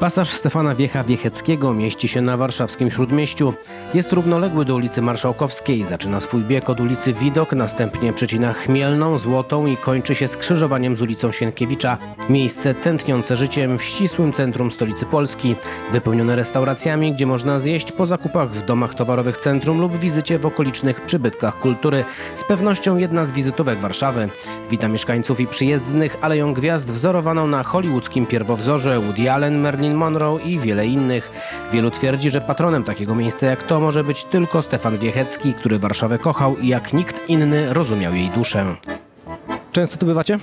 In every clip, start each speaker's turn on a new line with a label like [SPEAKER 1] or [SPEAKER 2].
[SPEAKER 1] Pasaż Stefana Wiecha Wiecheckiego mieści się na warszawskim Śródmieściu. Jest równoległy do ulicy Marszałkowskiej. Zaczyna swój bieg od ulicy Widok, następnie przecina Chmielną, Złotą i kończy się skrzyżowaniem z ulicą Sienkiewicza. Miejsce tętniące życiem w ścisłym centrum stolicy Polski, wypełnione restauracjami, gdzie można zjeść po zakupach w domach towarowych centrum lub wizycie w okolicznych przybytkach kultury. Z pewnością jedna z wizytówek Warszawy. Wita mieszkańców i przyjezdnych Aleją Gwiazd wzorowaną na hollywoodzkim pierwowzorze Woody Allen, Marilyn Monroe i wiele innych. Wielu twierdzi, że patronem takiego miejsca jak to może być tylko Stefan Wiechecki, który Warszawę kochał i jak nikt inny rozumiał jej duszę. Często tu bywacie?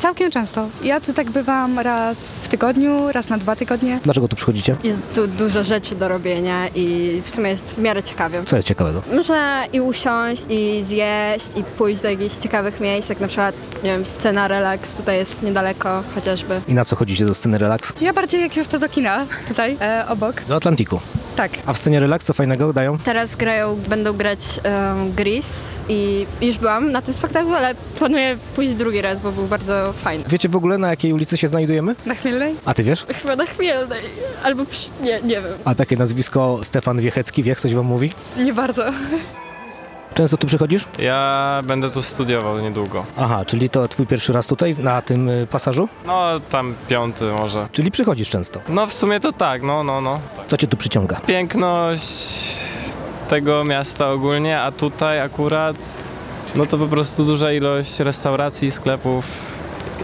[SPEAKER 2] Całkiem często. Ja tu tak bywam raz w tygodniu, raz na dwa tygodnie.
[SPEAKER 1] Dlaczego tu przychodzicie?
[SPEAKER 3] Jest tu dużo rzeczy do robienia i w sumie jest w miarę ciekawie.
[SPEAKER 1] Co jest ciekawego?
[SPEAKER 3] Można i usiąść, i zjeść, i pójść do jakichś ciekawych miejsc, jak na przykład, nie wiem, scena relax tutaj jest niedaleko chociażby.
[SPEAKER 1] I na co chodzicie do sceny relaks?
[SPEAKER 2] Ja bardziej jakiegoś to do kina tutaj, e, obok.
[SPEAKER 1] Do Atlantiku.
[SPEAKER 2] Tak.
[SPEAKER 1] A w scenie relaks co fajnego dają?
[SPEAKER 3] Teraz grają, będą grać um, Gris i już byłam na tym spektaklu, ale planuję pójść drugi raz, bo był bardzo fajny.
[SPEAKER 1] Wiecie w ogóle na jakiej ulicy się znajdujemy?
[SPEAKER 2] Na Chmielnej?
[SPEAKER 1] A ty wiesz?
[SPEAKER 3] Chyba na Chmielnej, albo przy... nie, nie wiem.
[SPEAKER 1] A takie nazwisko Stefan Wiechecki, wiech, coś wam mówi?
[SPEAKER 2] Nie bardzo.
[SPEAKER 1] Często tu przychodzisz?
[SPEAKER 4] Ja będę tu studiował niedługo.
[SPEAKER 1] Aha, czyli to twój pierwszy raz tutaj, na tym y, pasażu?
[SPEAKER 4] No, tam piąty może.
[SPEAKER 1] Czyli przychodzisz często.
[SPEAKER 4] No, w sumie to tak, no, no, no.
[SPEAKER 1] Co cię tu przyciąga?
[SPEAKER 4] Piękność tego miasta ogólnie, a tutaj akurat, no to po prostu duża ilość restauracji, sklepów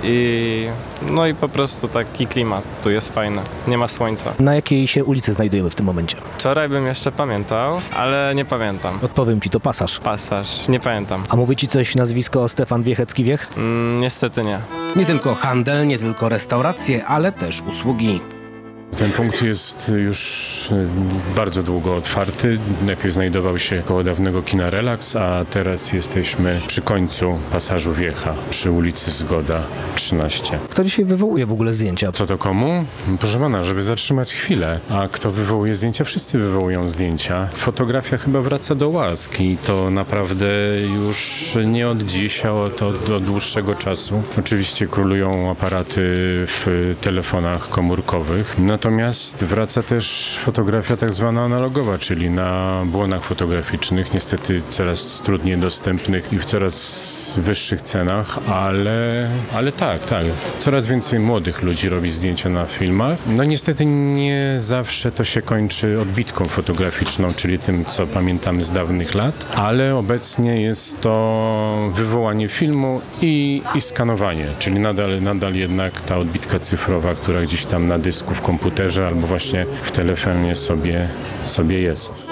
[SPEAKER 4] i no i po prostu taki klimat tu jest fajny. Nie ma słońca.
[SPEAKER 1] Na jakiej się ulicy znajdujemy w tym momencie?
[SPEAKER 4] Wczoraj bym jeszcze pamiętał, ale nie pamiętam.
[SPEAKER 1] Odpowiem ci, to pasaż.
[SPEAKER 4] Pasaż, nie pamiętam.
[SPEAKER 1] A mówi ci coś nazwisko Stefan Wiechecki Wiech?
[SPEAKER 4] Mm, niestety nie.
[SPEAKER 1] Nie tylko handel, nie tylko restauracje, ale też usługi.
[SPEAKER 5] Ten punkt jest już y, bardzo długo otwarty. Najpierw znajdował się koło dawnego kina Relax, a teraz jesteśmy przy końcu pasażu Wiecha, przy ulicy Zgoda 13.
[SPEAKER 1] Kto dzisiaj wywołuje w ogóle zdjęcia?
[SPEAKER 5] Co to komu? Proszę pana, żeby zatrzymać chwilę. A kto wywołuje zdjęcia? Wszyscy wywołują zdjęcia. Fotografia chyba wraca do łask i to naprawdę już nie od dziś, a od, od, od dłuższego czasu. Oczywiście królują aparaty w telefonach komórkowych. Natomiast wraca też fotografia tak zwana analogowa, czyli na błonach fotograficznych, niestety coraz trudniej dostępnych i w coraz wyższych cenach, ale, ale tak, tak. Coraz więcej młodych ludzi robi zdjęcia na filmach. No niestety nie zawsze to się kończy odbitką fotograficzną, czyli tym, co pamiętamy z dawnych lat, ale obecnie jest to wywołanie filmu i, i skanowanie, czyli nadal, nadal jednak ta odbitka cyfrowa, która gdzieś tam na dysku w komputerze albo właśnie w telefonie sobie, sobie jest.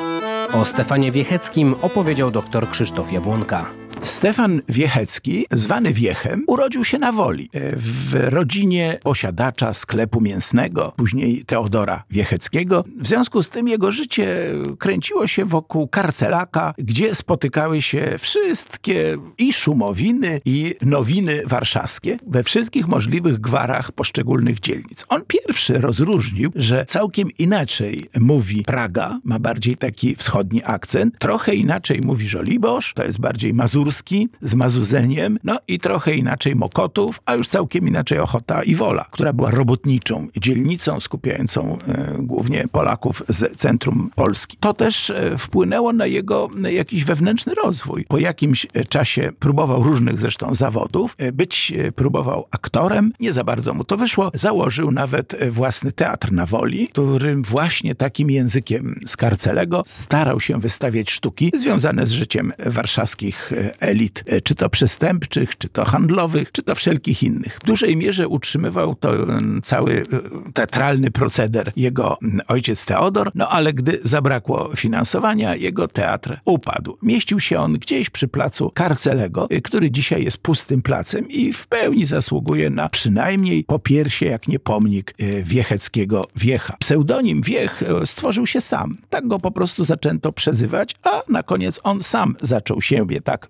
[SPEAKER 1] O Stefanie Wiecheckim opowiedział dr Krzysztof Jabłonka.
[SPEAKER 6] Stefan Wiechecki, zwany Wiechem, urodził się na Woli, e, w rodzinie posiadacza sklepu mięsnego, później Teodora Wiecheckiego. W związku z tym jego życie kręciło się wokół Karcelaka, gdzie spotykały się wszystkie i szumowiny, i nowiny warszawskie we wszystkich możliwych gwarach poszczególnych dzielnic. On pierwszy rozróżnił, że całkiem inaczej mówi Praga, ma bardziej taki wschodni akcent, trochę inaczej mówi Żoliborz, to jest bardziej mazurski, z Mazuzeniem, no i trochę inaczej Mokotów, a już całkiem inaczej Ochota i Wola, która była robotniczą dzielnicą skupiającą e, głównie Polaków z centrum Polski. To też e, wpłynęło na jego jakiś wewnętrzny rozwój. Po jakimś e, czasie próbował różnych zresztą zawodów, być próbował aktorem, nie za bardzo mu to wyszło. Założył nawet własny teatr na Woli, którym właśnie takim językiem Skarcelego starał się wystawiać sztuki związane z życiem warszawskich elit, e, czy to przestępczych, czy to handlowych, czy to wszelkich innych. W dużej mierze utrzymywał to mm, cały e, teatralny proceder jego ojciec Teodor, no ale gdy zabrakło finansowania, jego teatr upadł. Mieścił się on gdzieś przy placu Karcelego, e, który dzisiaj jest pustym placem i w pełni zasługuje na przynajmniej popiersie, jak nie pomnik e, Wiecheckiego Wiecha. Pseudonim Wiech e, stworzył się sam. Tak go po prostu zaczęto przezywać, a na koniec on sam zaczął siebie tak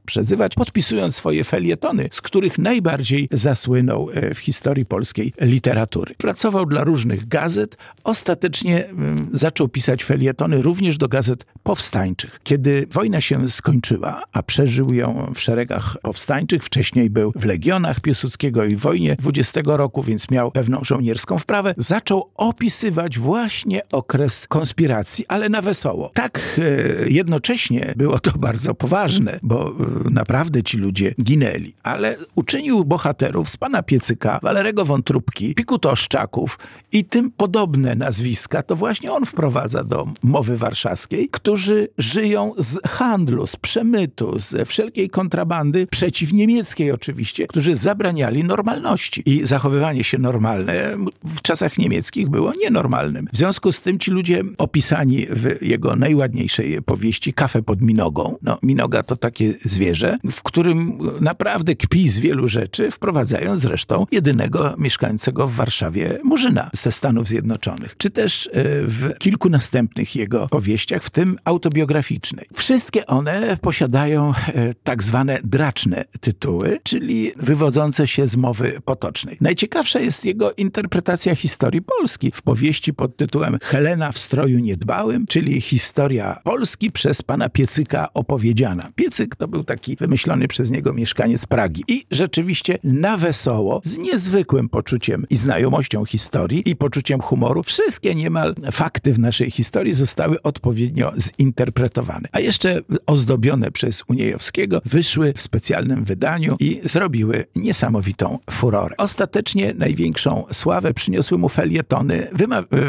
[SPEAKER 6] podpisując swoje felietony, z których najbardziej zasłynął e, w historii polskiej literatury. Pracował dla różnych gazet, ostatecznie mm, zaczął pisać felietony również do gazet powstańczych. Kiedy wojna się skończyła, a przeżył ją w szeregach powstańczych, wcześniej był w Legionach Piłsudskiego i wojnie 20 roku, więc miał pewną żołnierską wprawę, zaczął opisywać właśnie okres konspiracji, ale na wesoło. Tak e, jednocześnie było to bardzo poważne, bo e, naprawdę ci ludzie ginęli, ale uczynił bohaterów z pana Piecyka, Walerego Wątróbki, Pikutoszczaków i tym podobne nazwiska, to właśnie on wprowadza do mowy warszawskiej, którzy żyją z handlu, z przemytu, ze wszelkiej kontrabandy przeciwniemieckiej oczywiście, którzy zabraniali normalności. I zachowywanie się normalne w czasach niemieckich było nienormalnym. W związku z tym ci ludzie opisani w jego najładniejszej powieści Kafę pod Minogą. No, Minoga to takie zwierzę, w którym naprawdę kpi z wielu rzeczy, wprowadzają zresztą jedynego mieszkającego w Warszawie Murzyna ze Stanów Zjednoczonych. Czy też e, w kilku następnych jego powieściach, w tym autobiograficznej. Wszystkie one posiadają e, tak zwane draczne tytuły, czyli wywodzące się z mowy potocznej. Najciekawsza jest jego interpretacja historii Polski w powieści pod tytułem Helena w stroju niedbałym, czyli historia Polski przez pana Piecyka opowiedziana. Piecyk to był taki wymyślony przez niego mieszkaniec Pragi. I rzeczywiście na wesoło, z niezwykłym poczuciem i znajomością historii i poczuciem humoru, wszystkie niemal fakty w naszej historii zostały odpowiednio zinterpretowane. A jeszcze ozdobione przez Uniejowskiego wyszły w specjalnym wydaniu i zrobiły niesamowitą furorę. Ostatecznie największą sławę przyniosły mu felietony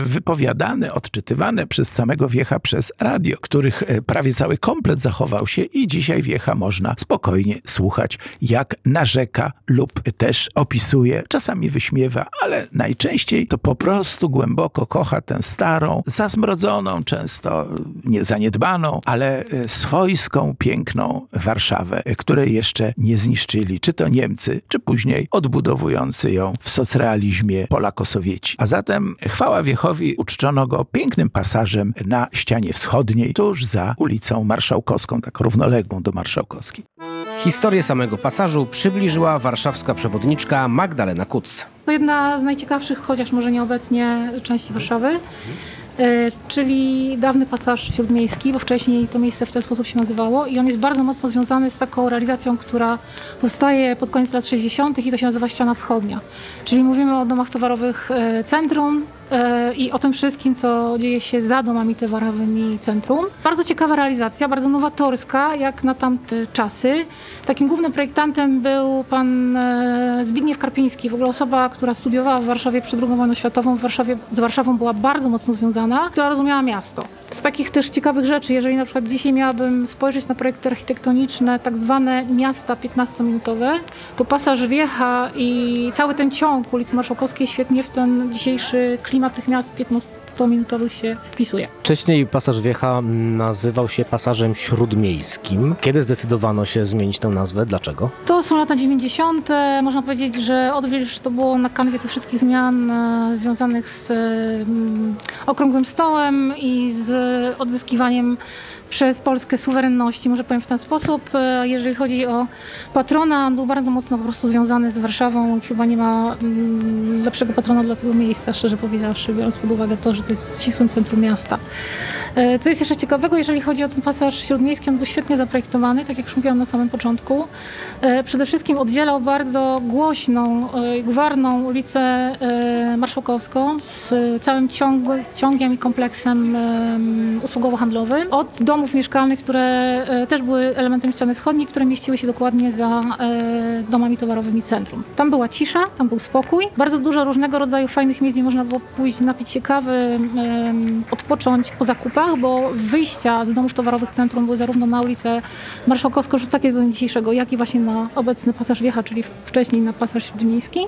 [SPEAKER 6] wypowiadane, odczytywane przez samego Wiecha przez radio, których e, prawie cały komplet zachował się i dzisiaj Wiecha można spokojnie słuchać, jak narzeka lub też opisuje, czasami wyśmiewa, ale najczęściej to po prostu głęboko kocha tę starą, zazmrodzoną, często niezaniedbaną, ale e, swojską, piękną Warszawę, e, której jeszcze nie zniszczyli, czy to Niemcy, czy później odbudowujący ją w socrealizmie Polakosowieci. A zatem chwała Wiechowi uczczono go pięknym pasażem na ścianie wschodniej, tuż za ulicą Marszałkowską, tak równoległą do Marszałkowskiej.
[SPEAKER 1] Historię samego pasażu przybliżyła warszawska przewodniczka Magdalena Kuc.
[SPEAKER 7] To jedna z najciekawszych, chociaż może nieobecnie, części Warszawy. E, czyli dawny pasaż śródmiejski, bo wcześniej to miejsce w ten sposób się nazywało i on jest bardzo mocno związany z taką realizacją, która powstaje pod koniec lat 60. i to się nazywa Ściana Wschodnia. Czyli mówimy o domach towarowych e, centrum, i o tym wszystkim, co dzieje się za domami towarowymi centrum. Bardzo ciekawa realizacja, bardzo nowatorska, jak na tamte czasy. Takim głównym projektantem był pan Zbigniew Karpiński, w ogóle osoba, która studiowała w Warszawie przed II wojną światową. W Warszawie, z Warszawą była bardzo mocno związana która rozumiała miasto. Z takich też ciekawych rzeczy, jeżeli na przykład dzisiaj miałabym spojrzeć na projekty architektoniczne, tak zwane miasta 15-minutowe, to pasaż Wiecha i cały ten ciąg ulicy Marszałkowskiej świetnie w ten dzisiejszy klimat tych miast 15-minutowych się wpisuje.
[SPEAKER 1] Wcześniej pasaż Wiecha nazywał się pasażem śródmiejskim. Kiedy zdecydowano się zmienić tę nazwę? Dlaczego?
[SPEAKER 7] To są lata 90. Można powiedzieć, że odwilż to było na kanwie tych wszystkich zmian e, związanych z e, okrągłym stołem i z odzyskiwaniem przez Polskę suwerenności, może powiem w ten sposób. E, jeżeli chodzi o patrona, on był bardzo mocno po prostu związany z Warszawą. Chyba nie ma mm, lepszego patrona dla tego miejsca, szczerze powiedziawszy, biorąc pod uwagę to, że to jest ścisłym centrum miasta. E, co jest jeszcze ciekawego, jeżeli chodzi o ten pasaż śródmiejski, on był świetnie zaprojektowany, tak jak już mówiłam na samym początku. E, przede wszystkim oddzielał bardzo głośną, gwarną ulicę Marszałkowską z całym ciąg, ciągiem i kompleksem usługowo-handlowym od domów mieszkalnych, które e, też były elementem ściany wschodniej, które mieściły się dokładnie za e, domami towarowymi centrum. Tam była cisza, tam był spokój, bardzo dużo różnego rodzaju fajnych miejsc, gdzie można było pójść, napić się kawy, odpocząć po zakupach, bo wyjścia z domów towarowych centrum były zarówno na ulicę Marszałkowską, że takie do dzisiejszego, jak i właśnie na obecny pasaż Wiecha, czyli wcześniej na pasaż śródmiejski.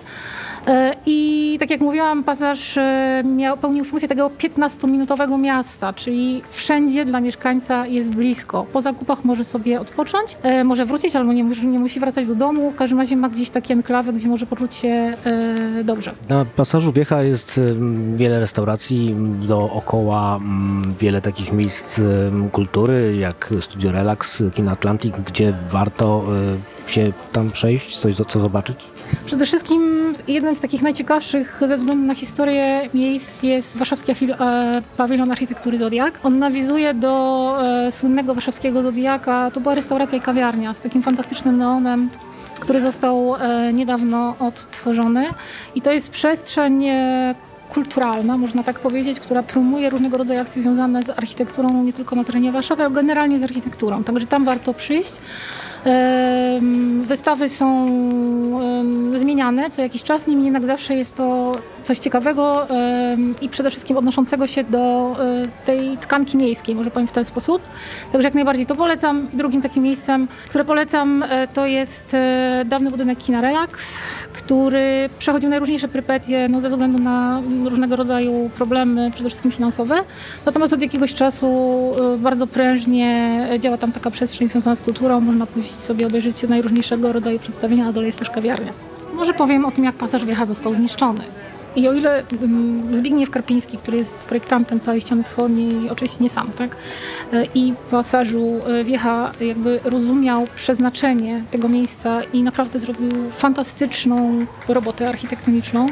[SPEAKER 7] E, I tak jak mówiłam, pasaż miał, pełnił funkcję tego 15-minutowego miasta, czyli wszędzie dla mieszkańca jest blisko. Po zakupach może sobie odpocząć, e, może wrócić albo nie, nie musi wracać do domu. W każdym razie ma gdzieś takie enklawy, gdzie może poczuć się e, dobrze.
[SPEAKER 1] Na pasażu Wiecha jest wiele restauracji, dookoła wiele takich miejsc kultury jak Studio Relax, Kino Atlantic, gdzie warto e, się tam przejść, coś co zobaczyć?
[SPEAKER 7] Przede wszystkim jednym z takich najciekawszych ze względu na historię miejsc jest warszawski e, pawilon architektury Zodiak. On nawiązuje do e, słynnego warszawskiego Zodiaka. To była restauracja i kawiarnia z takim fantastycznym neonem, który został e, niedawno odtworzony. I to jest przestrzeń kulturalna, można tak powiedzieć, która promuje różnego rodzaju akcje związane z architekturą nie tylko na terenie Warszawy, ale generalnie z architekturą. Także tam warto przyjść. Wystawy są zmieniane co jakiś czas, niemniej jednak zawsze jest to coś ciekawego i przede wszystkim odnoszącego się do e, tej tkanki miejskiej, może powiem w ten sposób. Także jak najbardziej to polecam. Drugim takim miejscem, które polecam, e, to jest e, dawny budynek Kina Relax, który przechodził najróżniejsze perypetie no, ze względu na różnego rodzaju problemy, przede wszystkim finansowe. Natomiast od jakiegoś czasu bardzo prężnie działa tam taka przestrzeń związana z kulturą. Można pójść sobie obejrzeć najróżniejszego rodzaju przedstawienia, na dole jest też kawiarnia. Może powiem o tym, jak pasaż Wiecha został zniszczony. I o ile mm, Zbigniew Karpiński, który jest projektantem całej ściany wschodniej, oczywiście nie sam, tak, e, i pasażu e, Wiecha jakby rozumiał przeznaczenie tego miejsca i naprawdę zrobił fantastyczną robotę architektoniczną,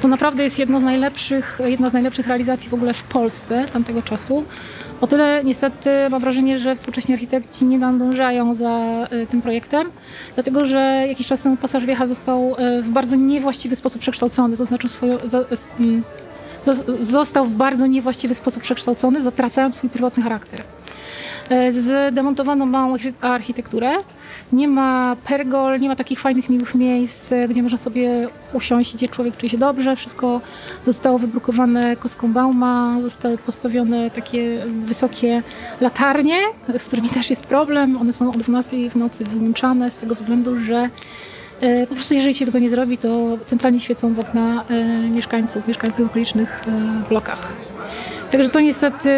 [SPEAKER 7] to naprawdę jest jedno z najlepszych, jedna z najlepszych realizacji w ogóle w Polsce tamtego czasu. O tyle niestety mam wrażenie, że współcześni architekci nie nadążają za e, tym projektem, dlatego że jakiś czas temu pasaż Wiecha został e, w bardzo niewłaściwy sposób przekształcony, to znaczy s- mm, zos- został w bardzo niewłaściwy sposób przekształcony, zatracając swój pierwotny charakter. E, Zdemontowano małą archi- architekturę. Nie ma pergol, nie ma takich fajnych, miłych miejsc, e, gdzie można sobie usiąść, gdzie człowiek czuje się dobrze. Wszystko zostało wybrukowane kostką bauma, zostały postawione takie wysokie latarnie, z którymi też jest problem. One są o 12 w nocy wyłączane z tego względu, że e, po prostu jeżeli się tego nie zrobi, to centralnie świecą w okna e, mieszkańców, mieszkańców w okolicznych blokach. Także to niestety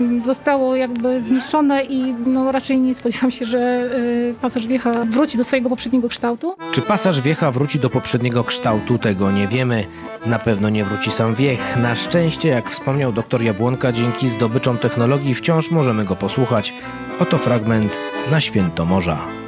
[SPEAKER 7] mm, zostało jakby zniszczone i no raczej nie spodziewam się, że y, pasaż Wiecha wróci do swojego poprzedniego kształtu.
[SPEAKER 1] Czy pasaż Wiecha wróci do poprzedniego kształtu, tego nie wiemy. Na pewno nie wróci sam Wiech. Na szczęście, jak wspomniał dr Jabłonka, dzięki zdobyczom technologii wciąż możemy go posłuchać. Oto fragment na święto morza.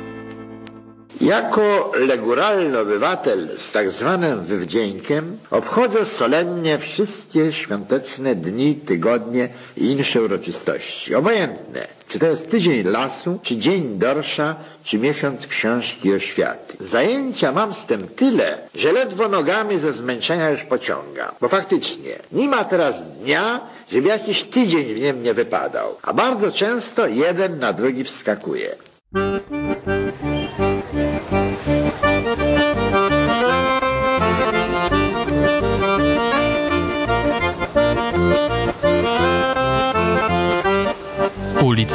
[SPEAKER 8] Jako leguralny obywatel z tak zwanym wywdziękiem obchodzę solennie wszystkie świąteczne dni, tygodnie i inne uroczystości. Obojętne, czy to jest tydzień lasu, czy dzień dorsza, czy miesiąc książki oświaty. Zajęcia mam z tym tyle, że ledwo nogami ze zmęczenia już pociągam. Bo faktycznie, nie ma teraz dnia, żeby jakiś tydzień w nim nie wypadał. A bardzo często jeden na drugi wskakuje.